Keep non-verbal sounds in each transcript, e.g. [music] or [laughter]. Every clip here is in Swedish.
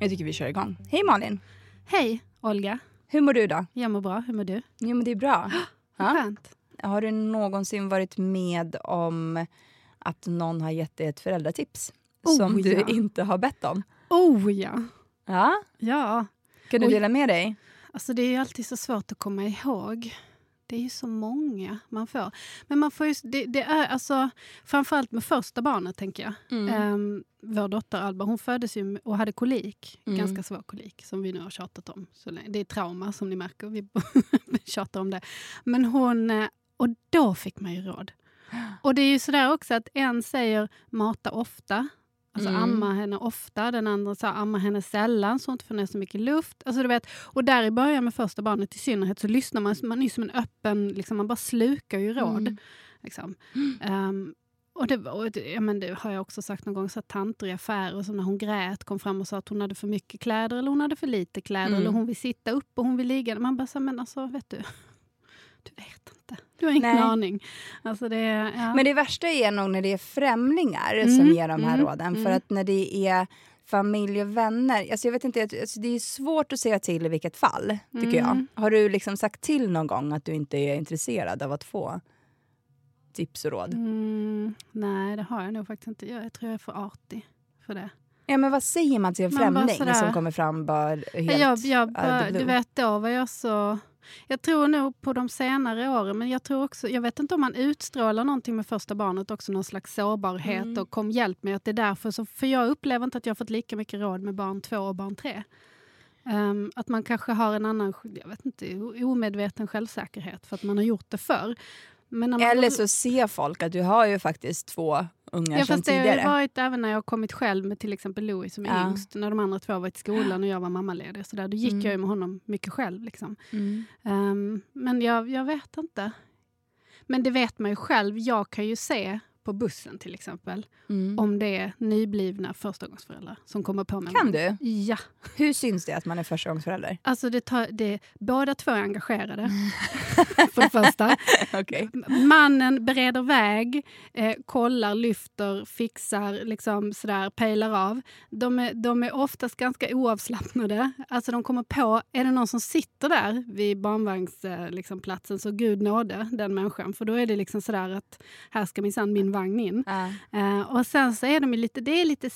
Jag tycker vi kör igång. Hej Malin! Hej Olga, Hur mår du då? jag mår bra. Hur mår du? Jo men det är bra. [gasps] Vad skönt. Har du någonsin varit med om att någon har gett dig ett föräldratips? Oh, som du ja. inte har bett om? Oh ja. Ja? Ja, Kan du Oj. dela med dig? alltså det är alltid så svårt att komma ihåg. Det är ju så många man får. Men man får ju, det, det är alltså, framförallt med första barnet, tänker jag. Ehm, vår dotter Alba hon föddes ju och hade kolik. Mm. Ganska svår kolik, som vi nu har tjatat om. Så det är trauma, som ni märker. Vi [laughs] tjatar om det. Men hon... eh, Och då fick man ju råd. [gasps] Och det är ju sådär också att en säger mata ofta. Alltså Mm. amma henne ofta. Den andra sa amma henne sällan så hon inte får ner så mycket luft. Alltså du vet, och där i början med första barnet i synnerhet så lyssnar man, man är som en öppen, liksom, man bara slukar ju råd. Mm. Liksom. Ehm, och det, och det, ja, men det har jag också sagt någon gång, så tanter i affärer som när hon grät kom fram och sa att hon hade för mycket kläder eller hon hade för lite kläder Mm. eller hon vill sitta upp och hon vill ligga. Man bara så, men alltså vet du, [laughs] du vet inte. Du har ingen Nej. aning. Alltså det, ja. Men det värsta är nog när det är främlingar Mm, som ger de här mm, råden. För mm. att när det är familj och vänner, alltså jag vet inte, alltså det är svårt att säga till i vilket fall, tycker jag. Mm. Har du liksom sagt till någon gång att du inte är intresserad av att få tips och råd? Mm, nej, det har jag nog faktiskt inte. Jag, tror jag är för artig för det. Ja men vad säger man till en Man främling som kommer fram bara helt Jag, jag, bara, du vet, då var jag så... Jag tror nog på de senare åren, men jag tror också... Jag vet inte om man utstrålar någonting med första barnet också, någon slags sårbarhet Mm. och kom hjälp mig. Att det är därför, så, för jag upplever inte att jag har fått lika mycket råd med barn två och barn tre. Ehm, att man kanske har en annan, jag vet inte, omedveten självsäkerhet för att man har gjort det förr. Eller så ser folk att du har ju faktiskt två ungar Ja, fast det har tidigare. ju varit även när jag har kommit själv med till exempel Louis som är Ja. yngst. När de andra två har varit i skolan och jag var mammaledig. Så där, då gick Mm. jag ju med honom mycket själv. Liksom. Mm. Ehm, men jag, jag vet inte. Men det vet man ju själv. Jag kan ju se på bussen till exempel Mm. om det är nyblivna förstagångsföräldrar som kommer på mig. Kan du? Ja. Hur syns det att man är förstagångsförälder? Alltså det tar, det, båda två är engagerade. [laughs] för det första. [laughs] Okej. Mannen bereder väg, eh, kollar, lyfter, fixar, liksom sådär, pejlar av. De är, de är oftast ganska oavslappnade. Alltså de kommer på, är det någon som sitter där vid barnvagnsplatsen eh, liksom, platsen, så gud nåde den människan. För då är det liksom sådär att här ska minsann min vagn in. Eh, och sen så är de ju lite, det är lite,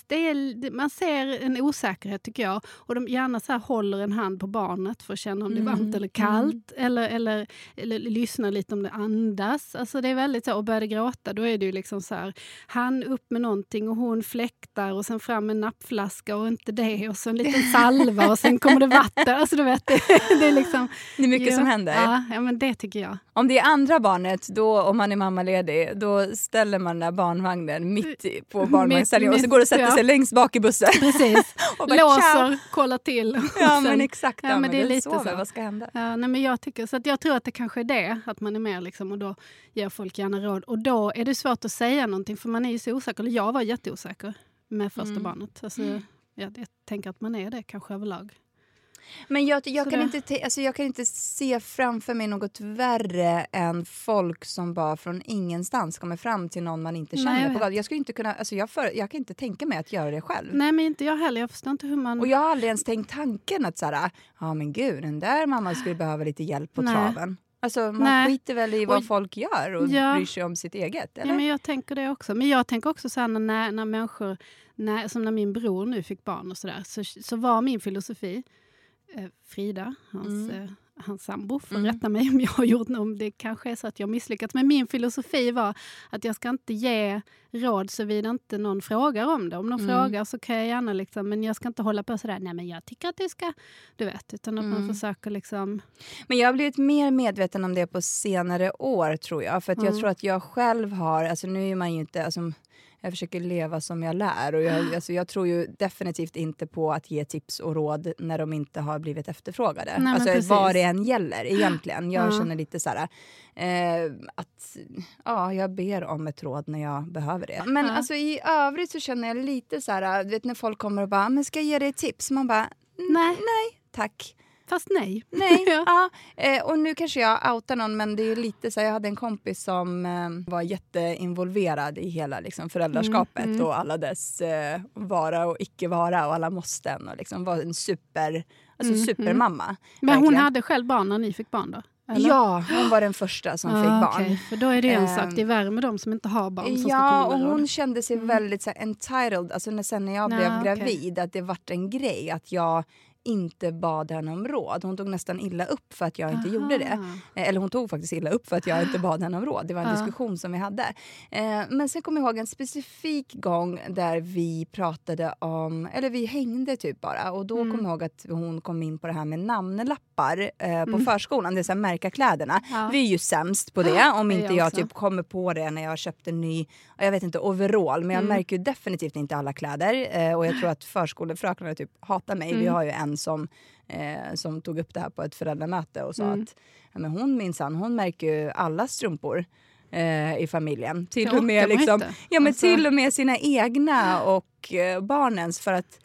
det- man ser en osäkerhet tycker jag. Och de gärna så håller en hand på barnet för att känna om det är Mm, varmt eller kallt. Eller, eller, eller lyssnar lite om det andas. Alltså det är väldigt så, och börjar det gråta då är det ju liksom så här, han upp med någonting och hon fläktar och sen fram en nappflaska och inte det och så en liten salva och sen kommer det vatten. Alltså du vet, det, [laughs] det är liksom... Det är mycket Ja, som händer. Ja, ja, men det tycker jag. Om det är andra barnet, då, om man är mammaledig, då ställer man den där barnvagnen mitt på barnvagnsställningen och så går och sätter ja. sig längst bak i bussen. Precis. [laughs] Och bara, ciao. Låser, kollar till. Ja men exakt, ja, men det är lite sover. så. Vad ska hända? Ja, nej, men jag, tycker, så att jag tror att det kanske är det, att man är mer liksom, och då ger folk gärna råd. Och då är det svårt att säga någonting för man är ju så osäker. Eller jag var jätteosäker med första Mm. barnet. Alltså, jag, jag tänker att man är det kanske överlag. Men jag, jag, kan det- inte te- alltså jag kan inte se framför mig något värre än folk som bara från ingenstans kommer fram till någon man inte Nej, känner jag på vet. gatan. Jag, skulle inte kunna, alltså jag, för, jag kan inte tänka mig att göra det själv. Nej, men inte jag heller. Jag förstår inte hur man... Och jag har aldrig ens tänkt tanken att så här, ja men gud, den där mamman skulle behöva lite hjälp på Nej. traven. Alltså man Nej. skiter väl i vad Och- folk gör och Ja. bryr sig om sitt eget. Eller? Ja, men jag tänker det också. Men jag tänker också så här när, när människor, när, som när min bror nu fick barn och sådär, så, så var min filosofi, Frida, hans, Mm. eh, hans sambo får Mm. rätta mig om jag har gjort om det kanske är så att jag misslyckats. Men min filosofi var att jag ska inte ge råd såvida inte någon frågar om det. Om någon Mm. frågar så kan jag gärna liksom, men jag ska inte hålla på sådär, nej men jag tycker att du ska, du vet, utan att man Mm. försöker liksom, Men jag har blivit mer medveten om det på senare år tror jag. För jag Mm. tror att jag själv har, alltså nu är man ju inte, alltså, jag försöker leva som jag lär. Och jag, alltså, jag tror ju definitivt inte på att ge tips och råd när de inte har blivit efterfrågade. Nej, alltså precis. vad det än gäller egentligen. Jag Ja. känner lite så här, eh, att ja, jag ber om ett råd när jag behöver det. Men Ja. alltså, i övrigt så känner jag lite så här, vet när folk kommer och bara, men ska jag ge dig tips? Man bara, nej, nej tack. Fast nej. Nej, [laughs] Ja. Eh, och nu kanske jag outar någon men det är lite så här, jag hade en kompis som eh, var jätteinvolverad i hela liksom, föräldraskapet Mm, mm. och alla dess eh, vara och icke vara och alla måsten och liksom var en super, alltså Mm, supermamma. Men hon hade själv barn när ni fick barn då? eller? Ja, hon var den första som Ah, fick barn. okej, För då är det en Ehm, sak, det är värre med de som inte har barn som Ja, och hon kände sig Mm. väldigt så här, entitled, alltså när, sen när jag Ja, blev okej. gravid, att det vart en grej att jag inte bad henne om råd. Hon tog nästan illa upp för att jag inte gjorde det. Aha. Eh, Eller hon tog faktiskt illa upp för att jag inte bad henne om råd. Det var en Ja. diskussion som vi hade. Eh, men sen kommer jag ihåg en specifik gång där vi pratade om, eller vi hängde typ bara. Och då Mm. kommer jag ihåg att hon kom in på det här med namnlappar eh, på Mm. förskolan. Det är så här, märka kläderna. Ja. Vi är ju sämst på det. Om inte jag jag typ kommer på det när jag har köpt en ny jag vet inte, overall. Men jag Mm. märker ju definitivt inte alla kläder. Och jag tror att förskolefröknarna typ hatar mig. Vi Mm. har ju en som, eh, som tog upp det här på ett föräldramöte och sa Mm. att ja, men hon minsann, hon märker ju alla strumpor eh, i familjen. Till och med, liksom, ja, men Alltså- till och med sina egna och eh, barnens. För att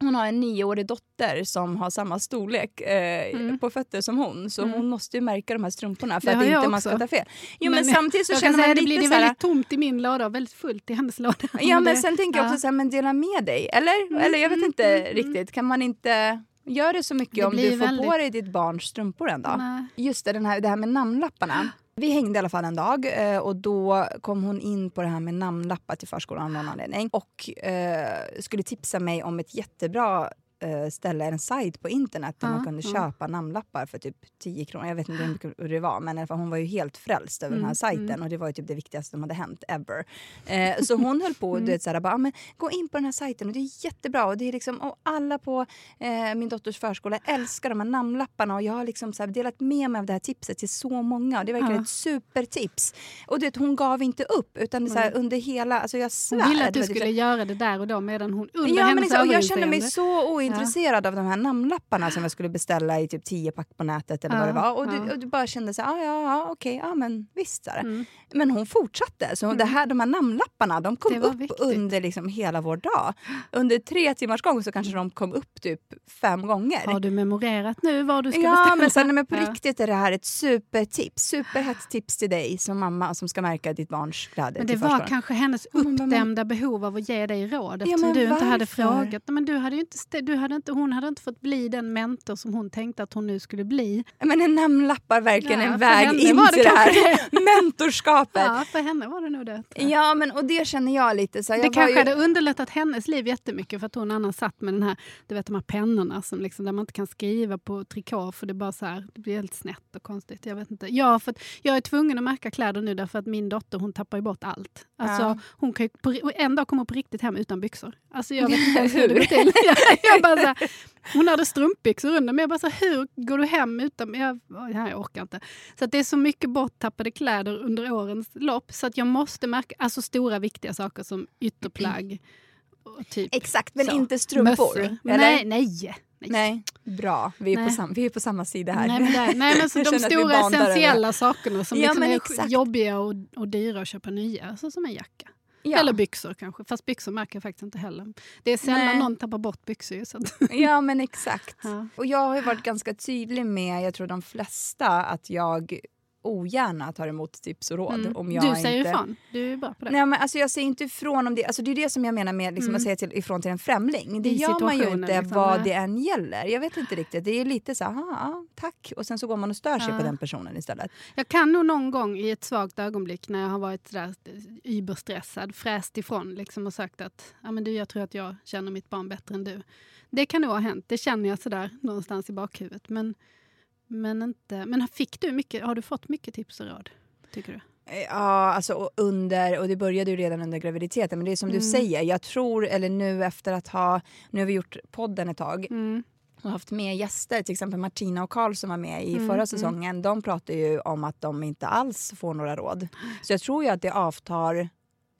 hon har en nioårig dotter som har samma storlek eh, Mm. på fötter som hon. Så Mm. hon måste ju märka de här strumporna för Det att inte man ska ta fel. Jo, men, Men samtidigt så känner säga man att det lite blir det här, väldigt tomt i min låda och väldigt fullt i hennes låda. Ja men det- sen tänker jag också ja. så här, men dela med dig. Eller? Mm, Eller jag vet mm, inte mm, mm. riktigt. Kan man inte göra det så mycket Det om du får väldigt- på dig ditt barns strumpor en dag? Nej. Just det, den här, det här med namnlapparna. Vi hängde i alla fall en dag eh, och då kom hon in på det här med namnlappar till förskolan av någon anledning och eh, skulle tipsa mig om ett jättebra ställe, en sajt på internet där Ja, man kunde ja. köpa namnlappar för typ 10 kronor. Jag vet inte hur mycket det var men hon var ju helt frälst över den här Mm, sajten mm. och det var ju typ det viktigaste som hade hänt ever. Eh, så hon höll på och Mm. du vet, så här, bara, "Ah, men, gå in på den här sajten och det är jättebra och det är liksom, och alla på eh, min dotters förskola älskar de här namnlapparna och jag har liksom så här, delat med mig av det här tipset till så många och det är verkligen Ja. ett supertips. Och du vet, hon gav inte upp utan så här, Mm. under hela, alltså jag svär. Hon ville att du skulle göra det där och då medan hon under Ja, men hennes liksom, och jag kände mig så ointresserad av de här namnlapparna som jag skulle beställa i typ 10 pack på nätet eller vad det Ja, var. Och du, ja. och du bara kände så här, ah, ja, ja, okej, ja men visst. Mm. Men hon fortsatte. Så det här, de här namnlapparna de kom upp viktigt. under liksom hela vår dag. Under tre timmars gång så kanske de kom upp typ fem gånger. Har du memorerat nu vad du ska Ja, beställa? men, sen, men på Ja. riktigt är det här ett supertips. Superhett tips till dig som mamma som ska märka ditt barns kläder Men det var kanske hennes Ja, uppdämda behov av att ge dig råd Ja, eftersom men du inte hade varför? frågat. Men du hade ju inte, du hade inte, hon hade inte fått bli den mentor som hon tänkte att hon nu skulle bli. Men är namnlappar verkligen Ja, en väg in det till det här [laughs] mentorskapet? Ja, för henne var det nog det. Ja, men och det känner jag lite så. Det Jag var kanske ju, hade underlättat hennes liv jättemycket för att hon annars satt med den här, du vet de här pennorna som liksom, där man inte kan skriva på trikå för det bara så här, det blir helt snett och konstigt. Jag vet inte. Ja, för jag är tvungen att märka kläder nu därför att min dotter hon tappar ju bort allt. Alltså, Ja. hon kan ju på, en dag kommer på riktigt hem utan byxor. Alltså jag vet inte [laughs] hur det går till. [laughs] Jag, jag bara så här, hon hade strumpbyxor under men jag bara så här, hur går du hem utan... Jag, jag orkar inte. Så det är så mycket borttappade kläder under årens lopp så att jag måste märka alltså stora viktiga saker som ytterplagg typ Exakt, men så. inte strumpor. mössor. Eller? Nej, nej. nej. Bra. Vi är, Nej. På, sam, vi är på samma sida här. Nej, men, nej, men så [laughs] de stora essentiella sakerna som Ja, liksom är exakt. jobbiga och, och dyra att köpa nya. Alltså som en jacka. Ja. Eller byxor kanske. Fast byxor märker jag faktiskt inte heller. Det är sällan Nej. någon tappar bort byxor. Så att, [laughs] ja, men exakt. ja. Och jag har ju varit ganska tydlig med, jag tror de flesta, att jag ogärna tar emot tips och råd. Mm. Om jag Du säger inte... ifrån. Du är bra på det. Nej, men alltså jag säger inte ifrån om det. Alltså det är det som jag menar med liksom Mm. att säga till, ifrån till en främling. Det I gör man ju inte liksom, vad det än gäller. Jag vet inte riktigt. Det är lite så här, "Ah, ja, tack. Och sen så går man och stör sig Ja. på den personen istället. Jag kan nog någon gång i ett svagt ögonblick när jag har varit sådär überstressad fräst ifrån liksom, och sagt att ja, men du, jag tror att jag känner mitt barn bättre än du. Det kan nog ha hänt. Det känner jag sådär någonstans i bakhuvudet. Men, Men, inte, men fick du mycket, har du fått mycket tips och råd? Tycker du? Ja, alltså och under, och det började ju redan under graviditeten. Men det är som Mm. du säger, jag tror, eller nu efter att ha, nu har vi gjort podden ett tag Mm. och haft med gäster, till exempel Martina och Karl som var med i Mm, förra mm. säsongen. De pratar ju om att de inte alls får några råd. Så jag tror ju att det avtar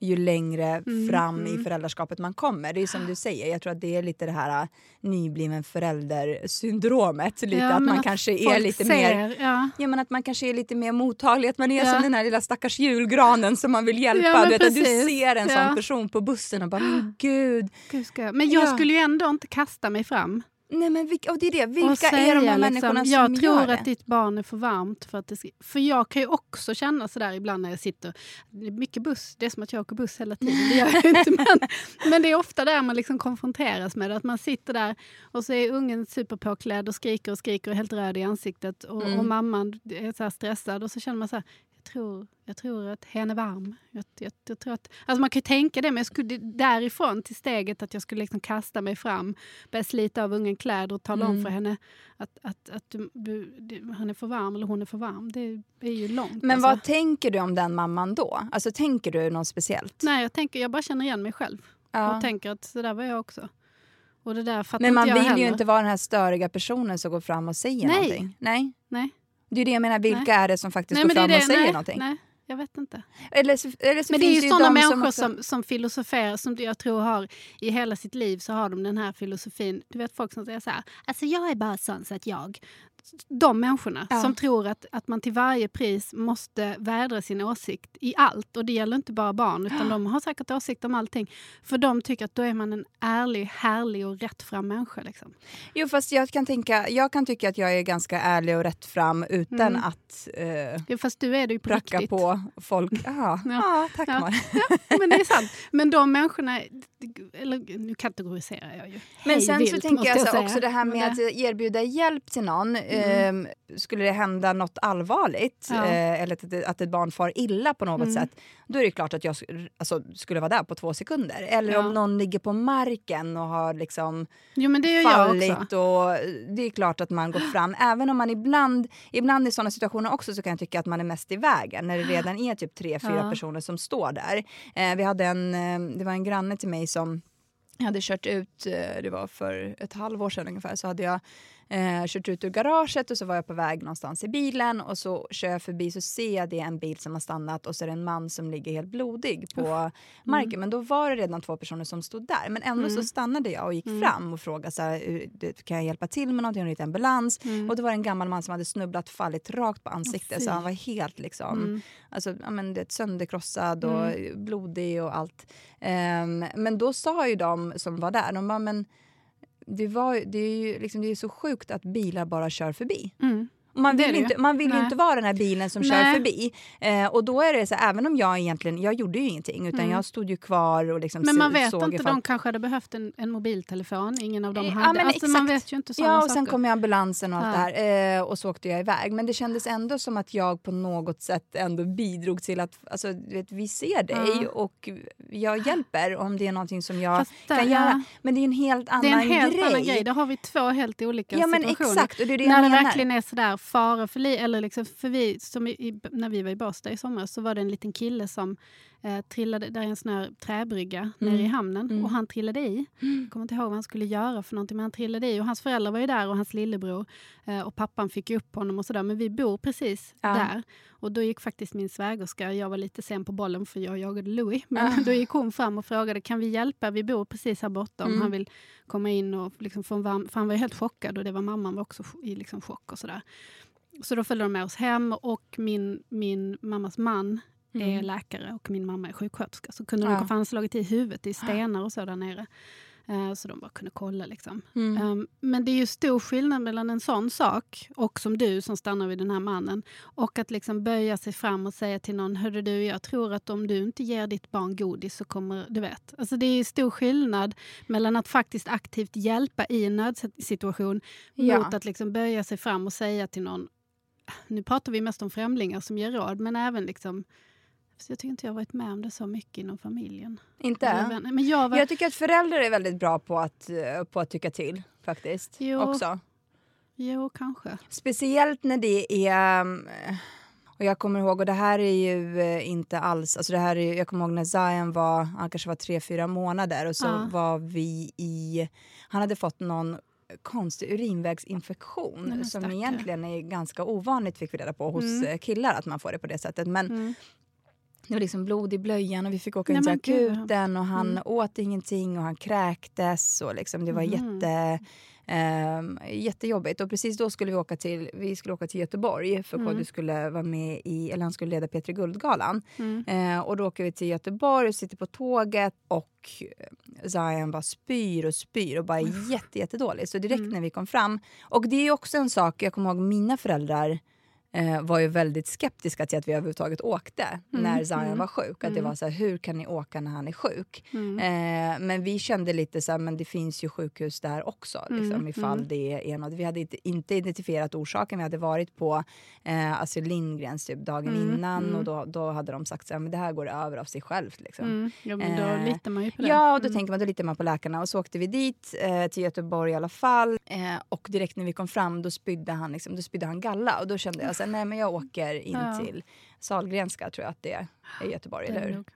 ju längre Mm, fram i mm. föräldraskapet man kommer. Det är som du säger, jag tror att det är lite det här äh, nybliven förälder-syndromet. Lite Ja, att man kanske är lite ser, mer Ja. Ja, men att man kanske är lite mer mottaglig, att man är Ja. som den här lilla stackars julgranen som man vill hjälpa. Du, vet, att du ser en sån person på bussen och bara, men [gasps] gud. Gud, jag- Men jag Ja. skulle ju ändå inte kasta mig fram. Nej, men vilka, och det är det, vilka är de säga, här människorna liksom, Jag som tror gör det? att ditt barn är för varmt. För, att det för jag kan ju också känna sådär ibland när jag sitter... Det är mycket buss, det är som att jag åker buss hela tiden. Det gör jag inte. [laughs] Men, men det är ofta där man liksom konfronteras med det. Att man sitter där och så är ungen superpåklädd och skriker och skriker och helt röd i ansiktet. Och, Mm. och mamman är så här stressad och så känner man så här, jag tror, jag tror att hen är varm. Jag, jag, jag tror att, alltså man kan ju tänka det, men jag skulle därifrån till steget att jag skulle liksom kasta mig fram, börja slita av ungen kläder och tala om Mm. för henne att, att, att du, du, du, han är för varm eller hon är för varm. Det är ju långt. Men alltså. vad tänker du om den mamman då? Alltså tänker du något speciellt? Nej, jag, tänker, jag bara känner igen mig själv Ja. och tänker att så där var jag också. Och det där Men man vill ju heller. inte vara den här störiga personen som går fram och säger Nej. någonting. Nej. Nej. Det är det jag menar, vilka är det som faktiskt Nej, går men det fram och säger nej, någonting? Nej, jag vet inte. Eller så, eller så Men det är ju sådana människor också- som, som filosoferar, som jag tror har i hela sitt liv så har de den här filosofin. Du vet folk som säger så här, alltså jag är bara sån så att jag... De människorna Ja. som tror att, att man till varje pris måste vädra sin åsikt i allt. Och det gäller inte bara barn, utan de har säkert åsikt om allting. För de tycker att då är man en ärlig, härlig och rättfram människa. Liksom. Jo, fast jag kan, tänka, jag kan tycka att jag är ganska ärlig och rätt fram utan Mm. att eh, Ja, Fast du är det ju på pracka riktigt. på folk. [laughs] Ja, ja. tack Ja. Malin. Men det är sant. [laughs] Men de människorna, eller nu kategoriserar jag ju. Men Hej sen vilt, så tänker jag så säga. också det här med att erbjuda hjälp till någon. Mm. Eh, skulle det hända något allvarligt Ja. eh, eller att, ett- att ett barn far illa på något Mm. sätt, då är det klart att jag alltså, skulle vara där på två sekunder. Eller Ja. om någon ligger på marken och har liksom Jo fallit. Och det är klart att man går fram. Även om man ibland, ibland i sådana situationer också så kan jag tycka att man är mest i vägen. När det redan är typ tre, fyra Ja. personer som står där. Eh, vi hade en, eh, det var en granne till mig som jag hade kört ut, eh, det var för ett halvår sedan ungefär, så hade jag eh, kört ut ur garaget och så var jag på väg någonstans i bilen och så kör jag förbi så ser jag det är en bil som har stannat och så är det en man som ligger helt blodig på marken. Men då var det redan två personer som stod där. Men ändå så stannade jag och gick fram och frågade så här, "Hur- det- kan jag hjälpa till med någonting, har ambulans? Och då var det en gammal man som hade snubblat fallit rakt på ansiktet fy. så han var helt liksom, alltså, ja, men, det, sönderkrossad och blodig och allt. Ehm, men då sa ju de som var där, de bara, men det, var, det, är ju liksom, det är så sjukt att bilar bara kör förbi. Mm. Man vill, inte, man vill inte vara den här bilen som kör Nej. förbi. Eh, och då är det så även om jag egentligen, jag gjorde ju ingenting utan jag stod ju kvar och liksom Mm. Men man vet såg inte, ifall- de kanske hade behövt en, en mobiltelefon. Ingen av dem Ja, hade. men alltså, man exakt. vet ju inte sådana Ja, och sen saker. kom ju ambulansen och allt Ja. det här. Eh, och så åkte jag iväg. Men det kändes ändå som att jag på något sätt ändå bidrog till att alltså, du vet, vi ser dig Ja. och jag hjälper om det är någonting som jag där- kan ja. göra. Men det är en helt annan Det är en helt grej. annan grej. Där har vi två helt olika Ja, men situationer. exakt. Och det är det när jag det menar. verkligen är sådär fara för livet. Eller liksom, för vi, som i, i, när vi var i Båstad i somras så var det en liten kille som eh, trillade, där är en sån här träbrygga nere i hamnen Mm. och han trillade i. Jag kommer inte ihåg vad han skulle göra för någonting men han trillade i och hans föräldrar var ju där och hans lillebror eh, och pappan fick upp honom och sådär men vi bor precis Ja. där. Och då gick faktiskt min svägerska, jag var lite sen på bollen för jag jagade Louis, men då gick hon fram och frågade kan vi hjälpa, vi bor precis här borta om Mm. han vill komma in och liksom få en varm, för han var ju helt chockad och det var mamman var också i liksom chock och sådär. Så då följde de med oss hem och min, min mammas man är läkare och min mamma är sjuksköterska. Så kunde de, Mm. Ja. han hade slagit i huvudet i stenar och så där nere. Eh, Så de bara kunde kolla. Liksom. Mm. Um, Men det är ju stor skillnad mellan en sån sak och som du som stannar vid den här mannen och att liksom böja sig fram och säga till någon Hörru du, jag tror att om du inte ger ditt barn godis så kommer du vet. Alltså det är stor skillnad mellan att faktiskt aktivt hjälpa i en nödsituation Ja. mot att liksom böja sig fram och säga till någon nu pratar vi mest om främlingar som ger råd men även liksom så jag tycker inte jag varit med om det så mycket inom familjen. Inte? Men jag var, Jag tycker att föräldrar är väldigt bra på att, eh, på att tycka till faktiskt. Jo. Också. Jo, kanske. Speciellt när det är... um, Och jag kommer ihåg, och det här är ju eh, inte alls... Alltså det här är, jag kommer ihåg när Zion var, han kanske var tre, fyra månader och så Ja. var vi i... Han hade fått någon konstig urinvägsinfektion Nej, som egentligen är ganska ovanligt fick vi reda på hos Mm. eh, killar att man får det på det sättet. Men Mm. Det var liksom blod i blöjan och vi fick åka in till akuten och han Mm. åt ingenting och han kräktes och liksom det var Mhm. jätte, ehm, jättejobbigt. Och precis då skulle vi åka till, vi skulle åka till Göteborg för Mm. Kodjo skulle vara med i, eller han skulle leda P3 Guldgalan. Mm. Eh, och då åker vi till Göteborg och sitter på tåget och eh, Zion bara spyr och spyr och bara är jätte, jättedålig. Så direkt Mm. när vi kom fram, och det är också en sak, jag kommer ihåg mina föräldrar eh, var ju väldigt skeptiska till att vi överhuvudtaget åkte när Zion mm, var sjuk. Att det mm. var så här, hur kan ni åka när han är sjuk? Mm. Eh, men vi kände lite så här, men det finns ju sjukhus där också. Liksom, Mm, ifall mm. det är något. Vi hade inte, inte identifierat orsaken. Vi hade varit på eh, Astrid Lindgrens typ dagen Mm, innan mm. och då, då hade de sagt att det här går över av sig självt. Liksom. Mm. Ja, men då Eh, litar man ju på det. Ja, och då Mm. tänker man, då litar man på läkarna. Och så åkte vi dit, eh, till Göteborg i alla fall. Eh, och direkt när vi kom fram då spydde han, liksom, då spydde han galla. Och då kände jag så här, nej men jag åker in Ja. till Sahlgrenska, tror jag att det är i Göteborg, eller hur? [gasps]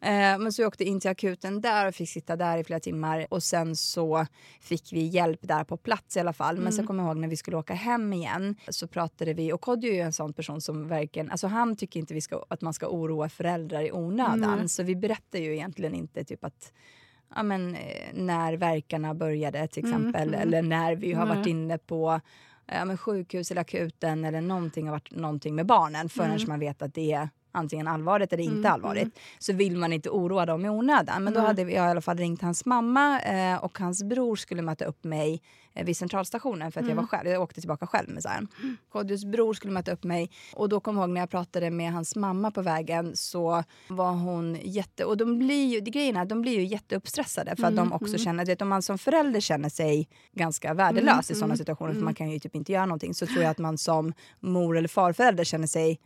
Eh, men så jag åkte in till akuten där och fick sitta där i flera timmar. Och sen så fick vi hjälp där på plats i alla fall. Men sen Mm. kommer jag ihåg när vi skulle åka hem igen så pratade vi, och Kodjo är ju en sån person som verkligen, alltså han tycker inte vi ska, att man ska oroa föräldrar i onödan. Nej. Så vi berättar ju egentligen inte typ att Ja, men, eh, när verkarna började till Mm, exempel mm. eller när vi har varit inne på ja, men sjukhus eller akuten eller någonting har varit någonting med barnen förrän Mm. man vet att det är antingen allvarligt eller inte Mm, allvarligt så vill man inte oroa dem i onödan. Men då Nej. hade jag i alla fall ringt hans mamma eh, och hans bror skulle möta upp mig eh, vid centralstationen för att jag Mm. var själv. Jag åkte tillbaka själv med Zion. Kodjos bror skulle möta upp mig och då kom jag ihåg när jag pratade med hans mamma på vägen så var hon jätte... Och de blir ju, grejen är, de blir ju jätteuppstressade för att Mm, de också mm. känner, vet, om man som förälder känner sig ganska värdelös i Mm, sådana mm, situationer för mm. man kan ju typ inte göra någonting så tror jag att man som mor eller farförälder känner sig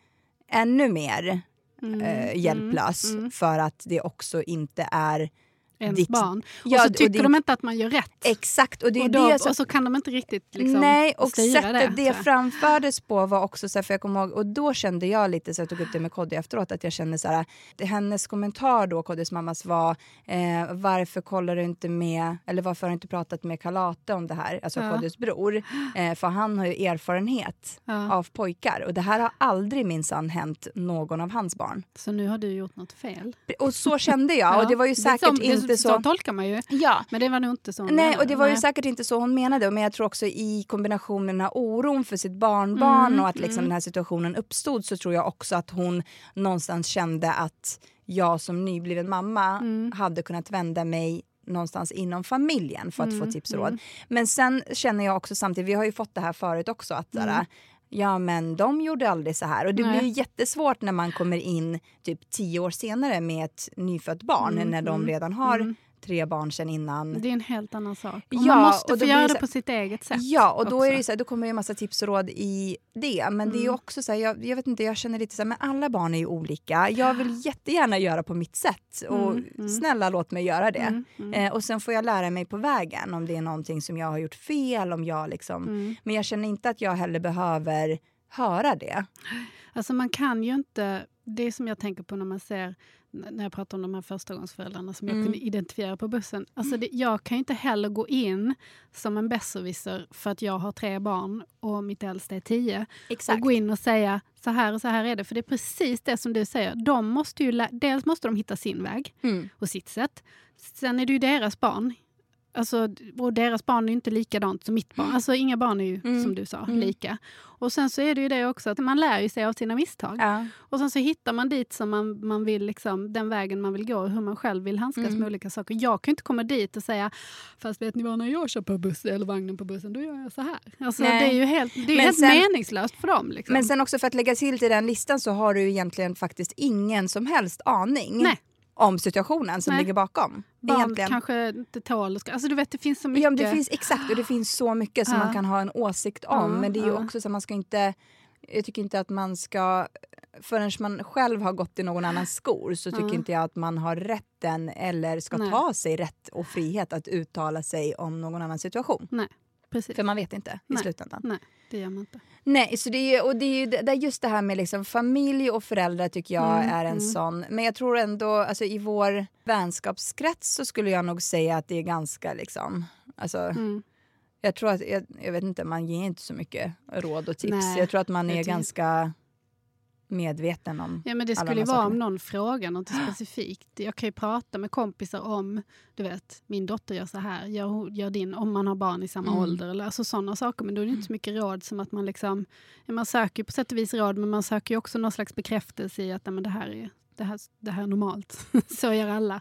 ännu mer Mm, eh, hjälplös mm, mm. för att det också inte är Ens ditt- barn. Ja, och så och tycker det- de inte att man gör rätt. Exakt, och det och, då, det som... och så kan de inte riktigt liksom, Nej, och styra sättet det, jag. framfördes på var också så här, för jag kommer ihåg, och då kände jag lite, så jag tog upp det med Kodjo efteråt, att jag kände så här, det, hennes kommentar då, Kodjos mammas var, eh, varför kollar du inte med, eller varför har du inte pratat med Kalate om det här, alltså Ja. Kodjos bror, eh, för han har ju erfarenhet Ja. av pojkar och det här har aldrig minsann hänt någon av hans barn. Så nu har du gjort något fel. Och så kände jag, och Ja, det var ju det säkert som- det- inte Så tolkar man ju. Ja, Men det var nog inte så Nej, menade. och det var ju Nej. säkert inte så hon menade. Men jag tror också i kombination med den här oron för sitt barnbarn Mm, och att liksom mm. den här situationen uppstod så tror jag också att hon någonstans kände att jag som nybliven mamma Mm. hade kunnat vända mig någonstans inom familjen för att få Mm, tips och råd. mm. Men sen känner jag också samtidigt, vi har ju fått det här förut också, att Mm. såhär, ja men de gjorde aldrig så här. Och det Nej. blir ju jättesvårt när man kommer in typ tio år senare med ett nyfött barn Mm, när de mm, redan har mm. Tre barn sedan innan. Det är en helt annan sak. Och Ja, man måste och få göra det på sitt eget sätt. Ja, och då, också. är det så här, då kommer ju en massa tips och råd i det. Men det är Mm. också så här, jag, jag vet inte, jag känner lite så här, men alla barn är ju olika. Jag vill jättegärna göra på mitt sätt och Mm, mm. snälla låt mig göra det. Mm, mm, Eh, och sen får jag lära mig på vägen om det är någonting som jag har gjort fel, om jag liksom... mm. Men jag känner inte att jag heller behöver höra det. Alltså man kan ju inte, det som jag tänker på när man ser, när jag pratar om de här förstagångsföräldrarna som Mm. jag kunde identifiera på bussen. Alltså det, jag kan inte heller gå in som en besserwisser för att jag har tre barn och mitt äldsta är tio. Och gå in och säga så här och så här är det. För det är precis det som du säger. De måste ju, dels måste de hitta sin väg Mm. och sitt sätt. Sen är det ju deras barn. Alltså, och deras barn är inte likadant som mitt barn. Alltså inga barn är ju, Mm. som du sa, Mm. lika. Och sen så är det ju det också att man lär ju sig av sina misstag. Ja. Och sen så hittar man dit som man, man vill, liksom, den vägen man vill gå och hur man själv vill handskas Mm. med olika saker. Jag kan inte komma dit och säga, fast vet ni vad, när jag kör på bussen eller vagnen på bussen, då gör jag så här. Alltså, Nej. det är ju helt, det är Men helt sen- meningslöst för dem. Liksom. Men sen också för att lägga till till den listan så har du egentligen faktiskt ingen som helst aning Nej. Om situationen som Nej. ligger bakom. Barn egentligen. kanske inte tål... Alltså du vet, det finns så mycket. Ja, det finns, exakt, och det finns så mycket som Ja. man kan ha en åsikt om. Ja, men det är ju ja. också så att man ska inte... Jag tycker inte att man ska... Förrän man själv har gått i någon annans skor så tycker inte jag att man har rätten eller ska Nej. ta sig rätt och frihet att uttala sig om någon annan situation. Precis. För man vet inte i Nej. slutändan. Nej, det gör man inte. Nej, så det är, och det är det, just det här med liksom familj och föräldrar tycker jag Mm, är en mm. sån. Men jag tror ändå, alltså i vår vänskapskrets så skulle jag nog säga att det är ganska liksom, alltså Mm. jag tror att, jag, jag vet inte, man ger inte så mycket råd och tips. Nej, jag tror att man är ganska medveten om Ja, men det skulle ju vara om någon frågar något specifikt. Jag kan ju prata med kompisar om, du vet, min dotter gör så här, gör, gör din, om man har barn i samma Mm. ålder. Eller, alltså sådana saker. Men då är det inte så mycket råd som att man liksom, ja, man söker på sätt och vis råd, men man söker ju också någon slags bekräftelse i att nej, men det, här är, det, här, det här är normalt. [laughs] så gör alla.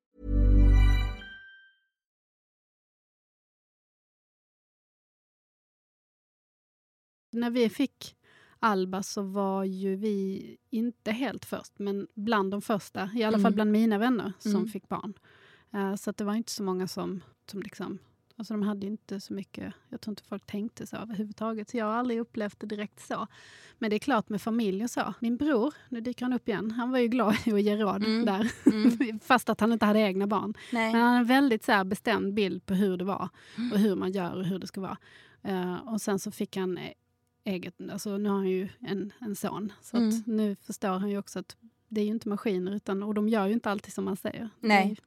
När vi fick Alba så var ju vi inte helt först, men bland de första. I alla fall Mm. bland mina vänner som Mm. fick barn. Eh, så det var inte så många som, som liksom... Alltså de hade inte så mycket... Jag tror inte folk tänkte så överhuvudtaget. Så jag har aldrig upplevt det direkt så. Men det är klart med familj och så. Min bror, nu dyker han upp igen, han var ju glad i att ge råd Mm. där. Mm. [laughs] Fast att han inte hade egna barn. Nej. Men han har en väldigt så här bestämd bild på hur det var Mm. och hur man gör och hur det ska vara. Eh, och sen så fick han eget, alltså nu har han ju en, en son. Så Mm. nu förstår han ju också att det är ju inte maskiner utan, och de gör ju inte alltid som man säger. Nej.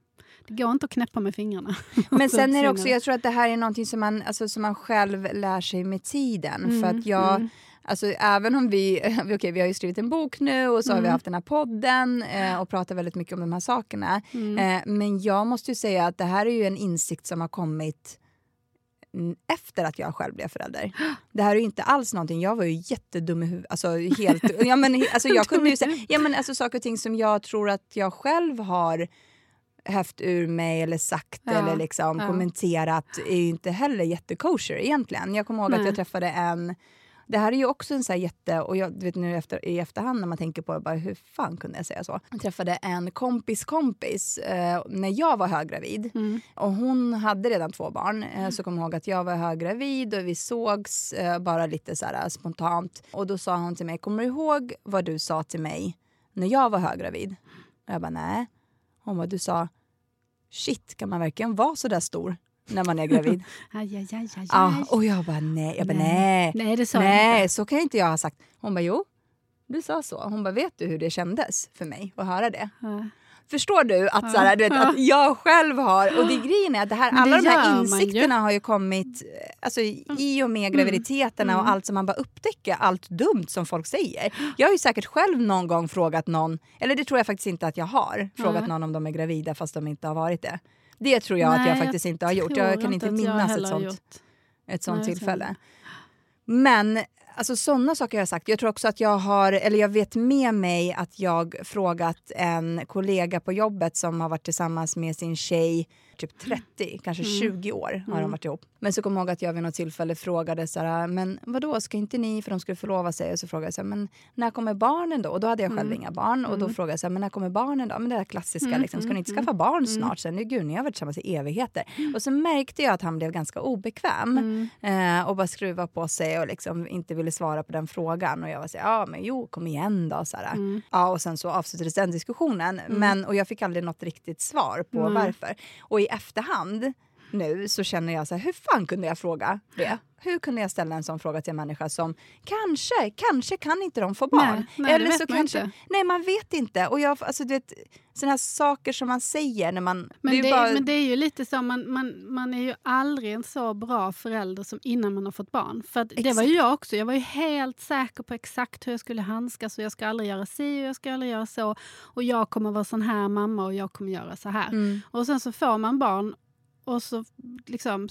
Det, går inte att knäppa med fingrarna. [laughs] Men sen är det också, jag tror att det här är någonting som man, alltså, som man själv lär sig med tiden. Mm, För att jag, mm. alltså även om [laughs] vi, okej vi har ju skrivit en bok nu och så har vi Mm. haft den här podden eh, och pratar väldigt mycket om de här sakerna. Mm. Eh, men jag måste ju säga att det här är ju en insikt som har kommit mm, efter att jag själv blev förälder. Det här är ju inte alls någonting, jag var ju jättedum i huvudet. Alltså, helt, [laughs] ja, men, alltså, jag kunde ju säga ja, men, alltså, saker och ting som jag tror att jag själv har hävt ur mig eller sagt Ja, eller liksom ja. kommenterat är ju inte heller jättekosher egentligen. Jag kommer ihåg att Nej. jag träffade en det här är ju också en så jätte... Och jag vet nu efter, i efterhand när man tänker på det, bara, hur fan kunde jag säga så? Jag träffade en kompis kompis eh, när jag var höggravid. Mm. Och hon hade redan två barn. Eh, så kom jag ihåg att jag var höggravid och vi sågs eh, bara lite så här spontant. Och då sa hon till mig, kommer du ihåg vad du sa till mig när jag var höggravid? Och jag bara, nej. Hon bara, du sa, shit, kan man verkligen vara så där stor när man är gravid? [laughs] Aj, aj, aj, aj, ah, och jag bara, nej. Jag bara, nej. Nej, det sa Nej, inte. så kan inte jag ha sagt. Hon bara, jo. Du sa så. Hon bara, vet du hur det kändes för mig att höra det? Ja. Förstår du att, så här, du vet, att jag själv har... Och det grejen är att det här, alla det de här insikterna har ju kommit eh, alltså, i och med graviditeterna och allt som man bara upptäcker, allt dumt som folk säger. Jag har ju säkert själv någon gång frågat någon, eller det tror jag faktiskt inte att jag har, frågat Nej. någon om de är gravida fast de inte har varit det. Det tror jag att Nej, jag faktiskt inte har gjort. Jag kan inte att minnas ett sånt ett sånt Nej, tillfälle. Men alltså, sådana saker har jag sagt. Jag tror också att jag har, eller jag vet med mig att jag frågat en kollega på jobbet som har varit tillsammans med sin tjej typ 30, kanske Mm. 20 år har de varit ihop. Men så kommer jag ihåg att jag vid något tillfälle frågade så här, men vadå, ska inte ni, för de skulle förlova sig, och så frågade jag så här, men när kommer barnen då? Och då hade jag själv inga barn och då frågade jag så här, men när kommer barnen då? Men det här klassiska, liksom, ska ni inte skaffa barn snart? Sen, gud, ni har varit tillsammans i evigheter. Och så märkte jag att han blev ganska obekväm eh, och bara skruva på sig och liksom inte ville svara på den frågan. Och jag var så här, ja men jo, kom igen då. Så här. Ja, och sen så avslutades den diskussionen. Men, och jag fick aldrig något riktigt svar på varför. Och i efterhand nu så känner jag så här, hur fan kunde jag fråga det? Hur kunde jag ställa en sån fråga till en människa som kanske, kanske kan inte de få barn. Nej, nej, det vet man kanske, inte. Nej, man vet inte. Och jag, alltså, du vet, såna här saker som man säger när man... Men är ju det, bara- men det är ju lite så, man, man, man är ju aldrig en så bra förälder som innan man har fått barn. För det var ju jag också. Jag var ju helt säker på exakt hur jag skulle handskas och jag ska aldrig göra si och jag ska aldrig göra så. Och jag kommer vara sån här mamma och jag kommer göra så här. Mm. Och sen så får man barn och så liksom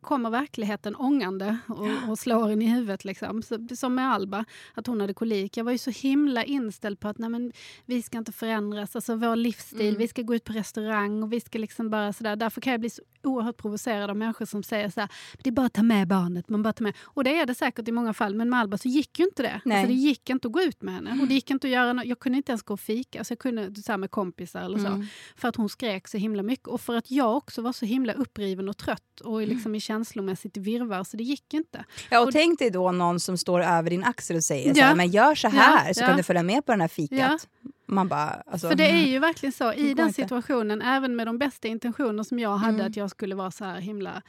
kommer verkligheten ångande och, och slår en i huvudet. Liksom. Så, som med Alba, att hon hade kolik. Jag var ju så himla inställd på att nej, men, vi ska inte förändras, alltså vår livsstil, Mm. vi ska gå ut på restaurang och vi ska liksom bara sådär. Därför kan jag bli så oerhört provocerad av människor som säger så här, det är bara att ta med barnet. Man bara tar med. Och det är det säkert i många fall, men med Alba så gick ju inte det. Nej. Alltså, det gick inte att gå ut med henne. Och det gick inte att göra något. Jag kunde inte ens gå och fika, så jag kunde så här, med kompisar eller så. Mm. För att hon skrek så himla mycket och för att jag också var så himla uppriven och trött och Mm. liksom i känslomässigt virrvar så det gick inte. Ja, och Och- tänk dig då någon som står över din axel och säger så Ja. här, men gör så här Ja, så ja. kan du följa med på den här fikat. Man bara, alltså, För det är ju verkligen så, i den inte. situationen, även med de bästa intentioner som jag hade, Mm. att jag skulle vara så här himla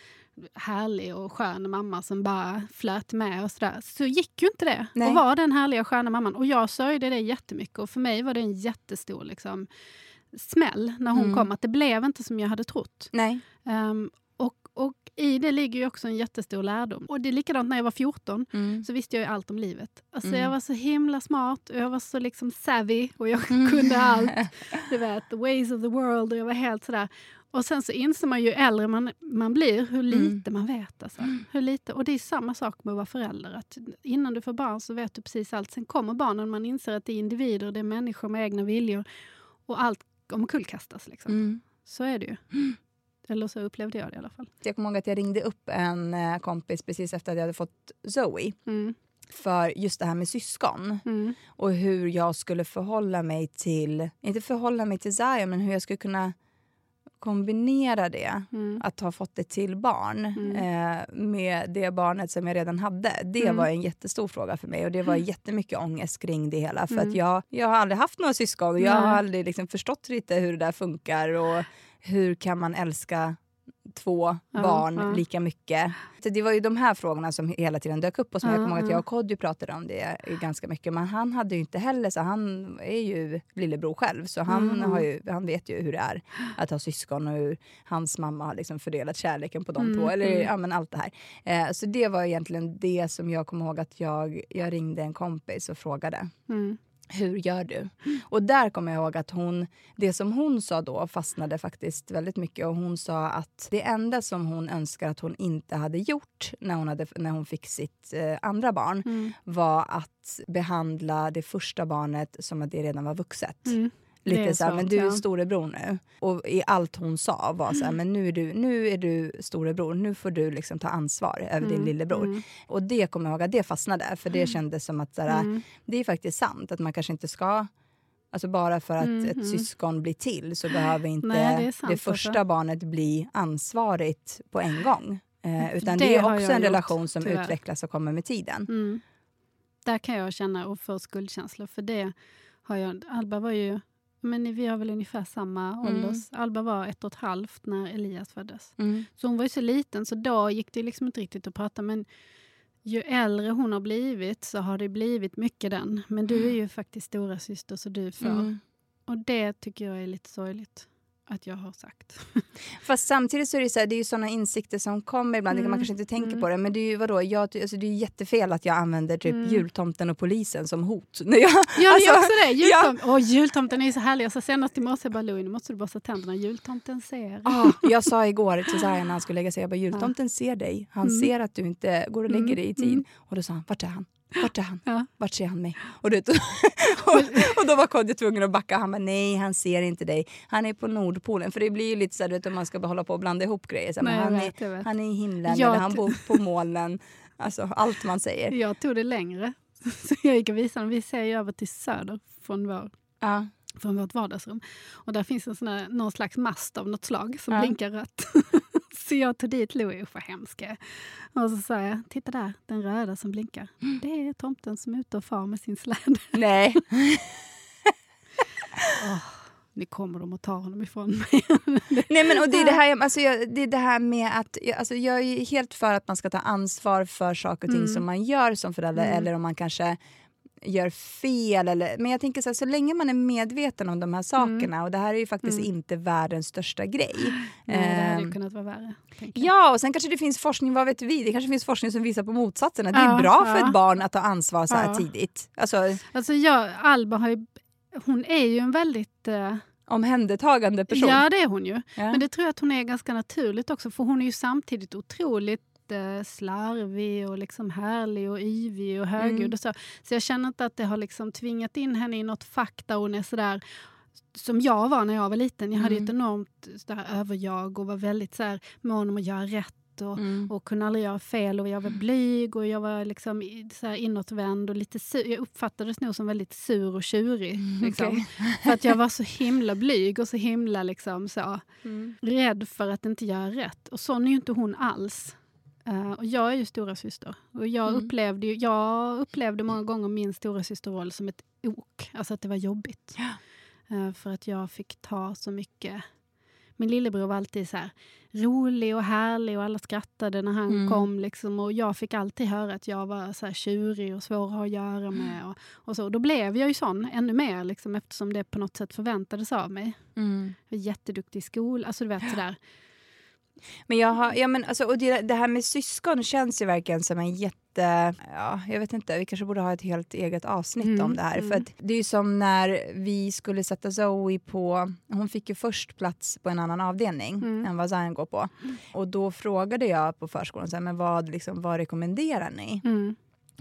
härlig och skön mamma som bara flöt med och sådär, så gick ju inte det. Nej. Och var den härliga sköna mamman. Och jag sörjde det jättemycket och för mig var det en jättestor liksom, smäll när hon Mm. kom, att det blev inte som jag hade trott. Nej. Och, i det ligger ju också en jättestor lärdom. Och det är likadant när jag var 14 Mm. så visste jag ju allt om livet. Alltså Mm. Jag var så himla smart och jag var så liksom savvy och jag Mm. kunde allt. [laughs] Du vet, the ways of the world och jag var helt sådär. Och sen så inser man ju äldre man, man blir hur lite man vet. Alltså. Hur lite. Och det är samma sak med att vara förälder. Att innan du får barn så vet du precis allt. Sen kommer barnen man inser att det är individer, det är människor med egna viljor. Och allt omkullkastas. Liksom. Mm. Så är det ju. [gasps] [gasps] Eller så upplevde jag det i alla fall. Jag kommer ihåg att jag ringde upp en eh, kompis precis efter att jag hade fått Zoe Mm. för just det här med syskon Mm. och hur jag skulle förhålla mig till, inte förhålla mig till Zion, men hur jag skulle kunna kombinera det, Mm. att ha fått ett till barn Mm. eh, med det barnet som jag redan hade. Det Mm. var en jättestor fråga för mig och det var [laughs] jättemycket ångest kring det hela. För Mm. att jag, jag har aldrig haft några syskon och jag har aldrig liksom förstått lite hur det där funkar och hur kan man älska två Ja, barn ja. lika mycket. Så det var ju de här frågorna som hela tiden dök upp och som jag Ja, kommer ihåg att ja. jag och Kodjo pratade om det ganska mycket. Men han hade ju inte heller, så han är ju lillebror själv så han, Mm. har ju, han vet ju hur det är att ha syskon och hur hans mamma har liksom fördelat kärleken på de Mm, två. Eller mm. ja, men allt det här. Eh, så det var egentligen det som jag kommer ihåg att jag, jag ringde en kompis och frågade. Mm. Hur gör du? Och där kommer jag ihåg att hon, det som hon sa då fastnade faktiskt väldigt mycket. Och Hon sa att det enda som hon önskar att hon inte hade gjort när hon, hade, när hon fick sitt eh, andra barn Mm. var att behandla det första barnet som att det redan var vuxet. Mm. Lite så men du är ja. storebror nu. Och i allt hon sa var så Mm. men nu är du, nu är du storebror. Nu får du liksom ta ansvar över din Mm, lillebror. mm. Och det kommer jag ihåg att det fastnade. För det kändes som att så här, Mm. det är faktiskt sant att man kanske inte ska Alltså bara för att Mm, ett mm. syskon blir till så behöver inte Nej, det det, sant, första alltså. barnet bli ansvarigt på en gång. Eh, utan Det det, är också en gjort, relation som tyvärr. utvecklas och kommer med tiden. Mm. Där kan jag känna och få skuldkänslor för det har jag. Alba var ju, men vi har väl ungefär samma Mm. ålders. Alba var ett och ett halvt när Elias föddes. Mm. Så hon var ju så liten så då gick det liksom inte riktigt att prata. Men ju äldre hon har blivit så har det blivit mycket den. Men du är ju faktiskt stora syster så du får. Mm. Och det tycker jag är lite sorgligt att jag har sagt. [laughs] Fast samtidigt så är det, så här, det är ju såna insikter som kommer ibland, kan man Mm, kanske inte tänker mm. på det. Men det är ju vadå, jag, alltså det är jättefel att jag använder typ Mm. jultomten och polisen som hot. [laughs] När jag, Ja, det är alltså, också det. ja. Jultom Åh, jultomten är ju så härlig. Jag sa senast i morse, jag bara, Louie, nu måste du borsta tänderna. Jultomten ser. Ah, jag sa igår till Zion när han skulle lägga sig, jag bara, jultomten ser dig. Han Mm. ser att du inte går och lägger Mm, dig i tid. mm. Och då sa han, vart är han? Vart är han? Ja. Vart ser han mig? Och, du, [laughs] och, och då var Kodjo tvungen att backa. Han bara, nej han ser inte dig. Han är på Nordpolen. För det blir ju lite så här, du vet, om man ska hålla på och blanda ihop grejer. Så, Nej, han, vet, är, han är i himlen Jag eller han bor på molnen. Alltså allt man säger. Jag tog det längre. [laughs] Så jag gick och visade. Vi ser ju över till söder från, vår, Ja. från vårt vardagsrum. Och där finns en sån här, någon slags mast av något slag som Ja. blinkar rött. [laughs] så jag tog dit Louie, usch vad hemsk jag är. Och så sa jag, titta där, den röda som blinkar. Det är tomten som är ute och far med sin släde. [laughs] Nej. Nu kommer de att ta honom ifrån mig. [laughs] Nej men och det är det här, alltså, jag, det är det här med att alltså, jag är helt för att man ska ta ansvar för saker och ting Mm. som man gör som förälder Mm. eller om man kanske gör fel. Eller, men jag tänker så här, så länge man är medveten om de här sakerna och det här är ju faktiskt Mm. inte världens största grej. Nej, det hade ju Ehm, kunnat vara värre. Ja, och sen kanske det finns forskning, vad vet vi? Det kanske finns forskning som visar på motsatsen. Att det är Ja, bra för ja. ett barn att ta ansvar så här Ja. tidigt. Alltså, Alltså jag, Alba har ju, hon är ju en väldigt eh, omhändertagande person. Ja, det är hon ju. Ja. Men det tror jag att hon är ganska naturligt också, för hon är ju samtidigt otroligt eh, slarvig och liksom härlig och yvig och högljudd. Mm. Och så. så jag känner inte att det har liksom tvingat in henne i något fack där hon är sådär som jag var när jag var liten. Jag hade ju ett Mm. enormt sådär, överjag och var väldigt sådär, mån om att göra rätt och, Mm. och kunde aldrig göra fel. Och jag var blyg och jag var liksom så här inåtvänd och lite sur. Jag uppfattades nog som väldigt sur och tjurig. Liksom. okej. [laughs] För att jag var så himla blyg och så himla liksom så, Mm. rädd för att inte göra rätt. Och sån är ju inte hon alls. Eh, och jag är ju stora syster. Och jag, Mm. upplevde ju, jag upplevde många gånger min stora systerroll som ett ok. Alltså att det var jobbigt. Eh, för att jag fick ta så mycket. Min lillebror var alltid så här rolig och härlig och alla skrattade när han Mm. kom. Liksom, och jag fick alltid höra att jag var så här tjurig och svår att ha att göra med. Och, och så. Då blev jag ju sån ännu mer liksom, eftersom det på något sätt förväntades av mig. Mm. Jag var jätteduktig i skolan. Alltså du vet sådär. Men jag har, ja men alltså, och det, det här med syskon känns ju verkligen som en jätte, ja jag vet inte, vi kanske borde ha ett helt eget avsnitt Mm, om det här. mm. För att det är ju som när vi skulle sätta Zoe på, hon fick ju först plats på en annan avdelning Mm. än vad Zion går på. Och då frågade jag på förskolan, så här, men vad, liksom, vad rekommenderar ni? Mm.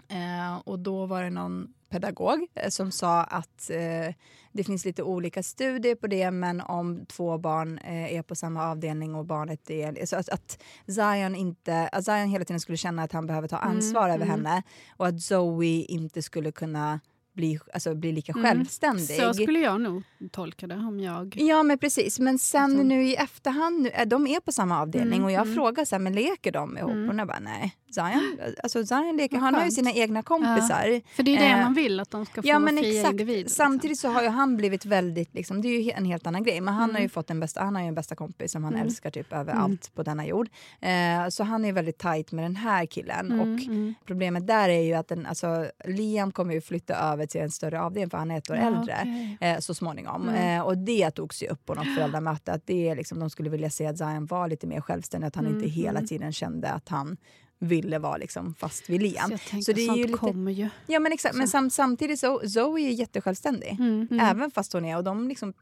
Eh, och då var det någon pedagog eh, som sa att eh, det finns lite olika studier på det men om två barn eh, är på samma avdelning och barnet är... Så att, att, Zion inte, att Zion hela tiden skulle känna att han behöver ta ansvar över mm. henne och att Zoe inte skulle kunna bli, alltså, bli lika Mm. självständig. Så skulle jag nog tolka det om jag... Ja men precis, men sen Liksom. nu i efterhand, nu, äh, de är på samma avdelning Mm, och jag mm. frågar så här, men leker de ihop? Mm. Och hon bara nej. Zion, alltså Zion leker, han har ju sina egna kompisar. För det är det Eh, man vill, att de ska få Ja men fria exakt. individer. liksom. Samtidigt så har ju han blivit väldigt, liksom, det är ju en helt annan grej, men han har ju Mm. fått en bästa, han har ju en bästa kompis som han Mm. älskar typ över allt på denna jord. Eh, så han är väldigt tajt med den här killen Mm, och mm. problemet där är ju att den, alltså, Liam kommer ju flytta över till en större avdelning för han är ett år Ja, äldre okej. eh, så småningom. Mm. Eh, och det togs ju upp på något föräldramöte att det är liksom, de skulle vilja se att Zion var lite mer självständig, att han Mm, inte hela mm. tiden kände att han ville vara liksom fast vid Liam. Så Så det är ju lite- kommer ju. Ja men exakt, men sam samtidigt så Zoe är jättesjälvständig. Mm, mm. Även fast hon är, och de liksom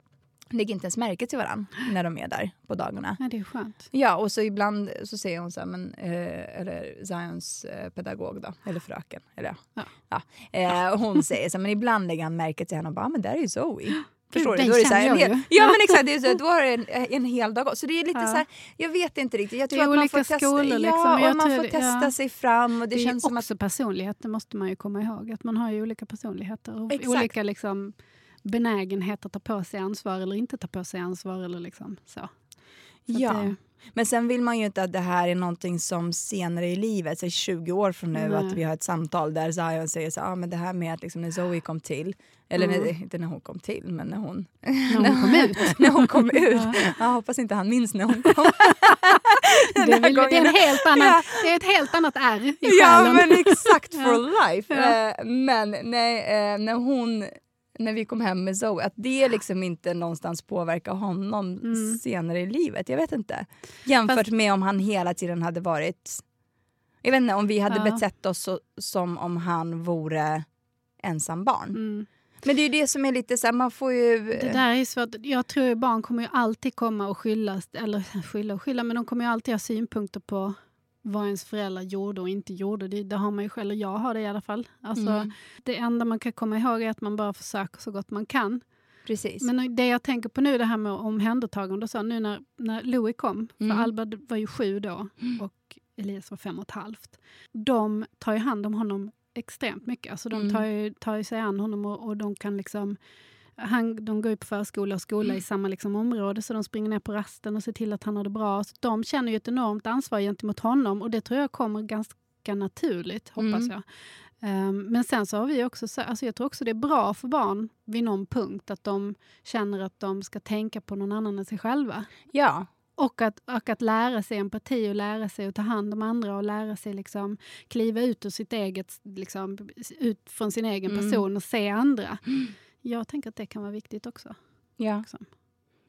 lägger inte ens märke till varandra när de är där på dagarna. Ja, det är skönt. Ja, och så ibland så säger hon så här, men, eh, eller Zions eh, pedagog då, eller fröken, eller ja. Ja. Eh, hon säger så här, men ibland lägger han märke till henne och bara, "Ah, men där är ju Zoe. Förstår du? Då är det så här, en hel, ja men exakt, det är så, då har det en, en hel dag gått. Så det är lite Ja. så här, jag vet inte riktigt. Jag Det tror är att man får testa, skolor, liksom, ja, och man får det- testa ja. sig fram. Och det, Det, är känns som att också personlighet, det måste man ju komma ihåg. Att man har ju olika personligheter och Exakt. olika liksom, benägenhet att ta på sig ansvar eller inte ta på sig ansvar. Eller liksom, så. Så Ja. det, Men sen vill man ju inte att det här är någonting som senare i livet, så 20 år från nu, Nej. att vi har ett samtal där Zion säger så ah, men det här med att liksom när Zoe kom till, eller Mm. när, inte när hon kom till, men när hon, när hon kom [laughs] ut. när hon kom ut. [laughs] Ja. Jag hoppas inte han minns när hon kom. [laughs] Det väl, det, är en helt annan, Ja. det är ett helt annat R i Ja själen. men exakt for life. Ja. Eh, Men nej, eh, när hon när vi kom hem med Zoe, att det liksom inte någonstans påverkar honom Mm. senare i livet. Jag vet inte. Jämfört Fast- med om han hela tiden hade varit... Jag vet inte, om vi hade Ja. betett oss så, som om han vore ensam barn. Mm. Men det är ju det som är lite så här, man får ju... Det där är svårt. Jag tror att barn kommer ju alltid komma och skylla, eller [laughs] skylla och skylla, men de kommer ju alltid ha synpunkter på vad ens föräldrar gjorde och inte gjorde. Det, det har man ju själv, eller jag har det i alla fall. Alltså, Mm. Det enda man kan komma ihåg är att man bara försöker så gott man kan. Precis. Men det jag tänker på nu, det här med omhändertagande och så, nu när, när Louis kom, för Mm. Alba var ju sju då och Elias var fem och ett halvt. De tar ju hand om honom extremt mycket. Alltså de Mm. tar ju, tar ju sig an honom och, och de kan liksom han, de går ju på förskola och skola i samma liksom område så de springer ner på rasten och ser till att han har det bra. Så de känner ju ett enormt ansvar gentemot honom och det tror jag kommer ganska naturligt, hoppas Mm. jag. Ehm, men sen så har vi också, så- alltså jag tror också det är bra för barn vid någon punkt att de känner att de ska tänka på någon annan än sig själva. Ja. Och att, och att lära sig empati och lära sig att ta hand om andra och lära sig liksom kliva ut ur sitt eget, liksom, ut från sin egen Mm. person och se andra. [gasps] Jag tänker att det kan vara viktigt också. Ja. Liksom.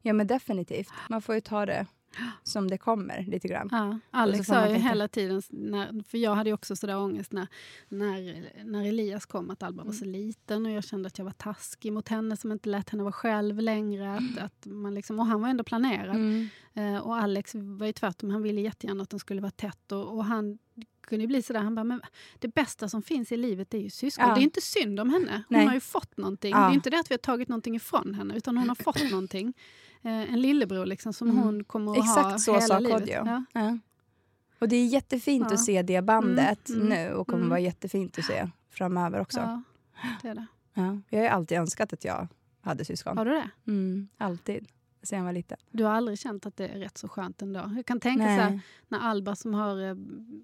ja, men definitivt. Man får ju ta det [gasps] som det kommer lite grann. Ja, Alex sa ju tänka- hela tiden, när, för jag hade ju också sådär ångest när, när, när Elias kom, att Alba var Mm. så liten och jag kände att jag var taskig mot henne som inte lät henne vara själv längre. Mm. Att, att man liksom, och han var ändå planerad. Eh, och Alex var ju tvärtom, han ville jättegärna att den skulle vara tätt. Och, och han kunde ju bli sådär, han bara, men det bästa som finns i livet är ju syskon. Ja. Det är inte synd om henne. Hon Nej. har ju fått någonting. Ja. Det är inte det att vi har tagit någonting ifrån henne, utan hon har fått [clears throat] någonting. Eh, en lillebror liksom, som Mm. hon kommer att ha Exakt så hela sa livet. Kodjo. Ja. Och det är jättefint att se det bandet Mm, mm, nu och kommer mm. vara jättefint att se framöver också. Ja, det är det. Ja. Jag har ju alltid önskat att jag hade syskon. Har du det? Mm, alltid. Sen jag var liten. Du har aldrig känt att det är rätt så skönt ändå? Jag kan tänka så här, när Alba som har, eh,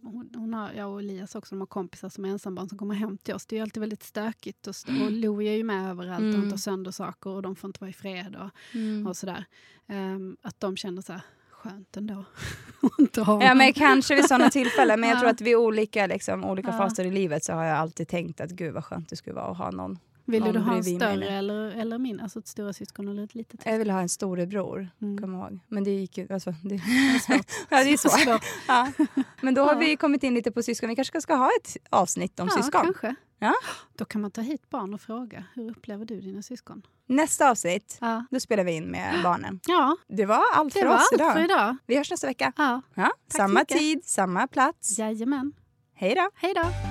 hon, hon har, jag och Elias också, de har kompisar som är ensambarn som kommer hem till oss. Det är ju alltid väldigt stökigt och, st- och Louie är ju med överallt och Mm. hon tar sönder saker och de får inte vara i fred och, Mm. och sådär. Ehm, att de känner så här, skönt ändå. [laughs] att inte ha Ja, men kanske vid sådana tillfällen. Men jag Ja. tror att vid olika, liksom, olika faser i livet så har jag alltid tänkt att gud vad skönt det skulle vara att ha någon. Vill du ha en mig större eller, eller min, alltså ett stora syskon eller ett litet? Jag vill ha en storebror, Mm. kommer ihåg. Men det gick ju... Alltså, det, svårt. [laughs] ja, det är svårt. Svårt. Ja. Men då har vi kommit in lite på syskon. Vi kanske ska ha ett avsnitt om ja, syskon. kanske. Ja. Då kan man ta hit barn och fråga, hur upplever du dina syskon? Nästa avsnitt, Ja, då spelar vi in med [gasps] barnen. ja Det var allt det för var oss allt idag. för idag. Vi hörs nästa vecka. Ja, Ja, samma tid, samma plats. jajamän. Hej då! Hej då!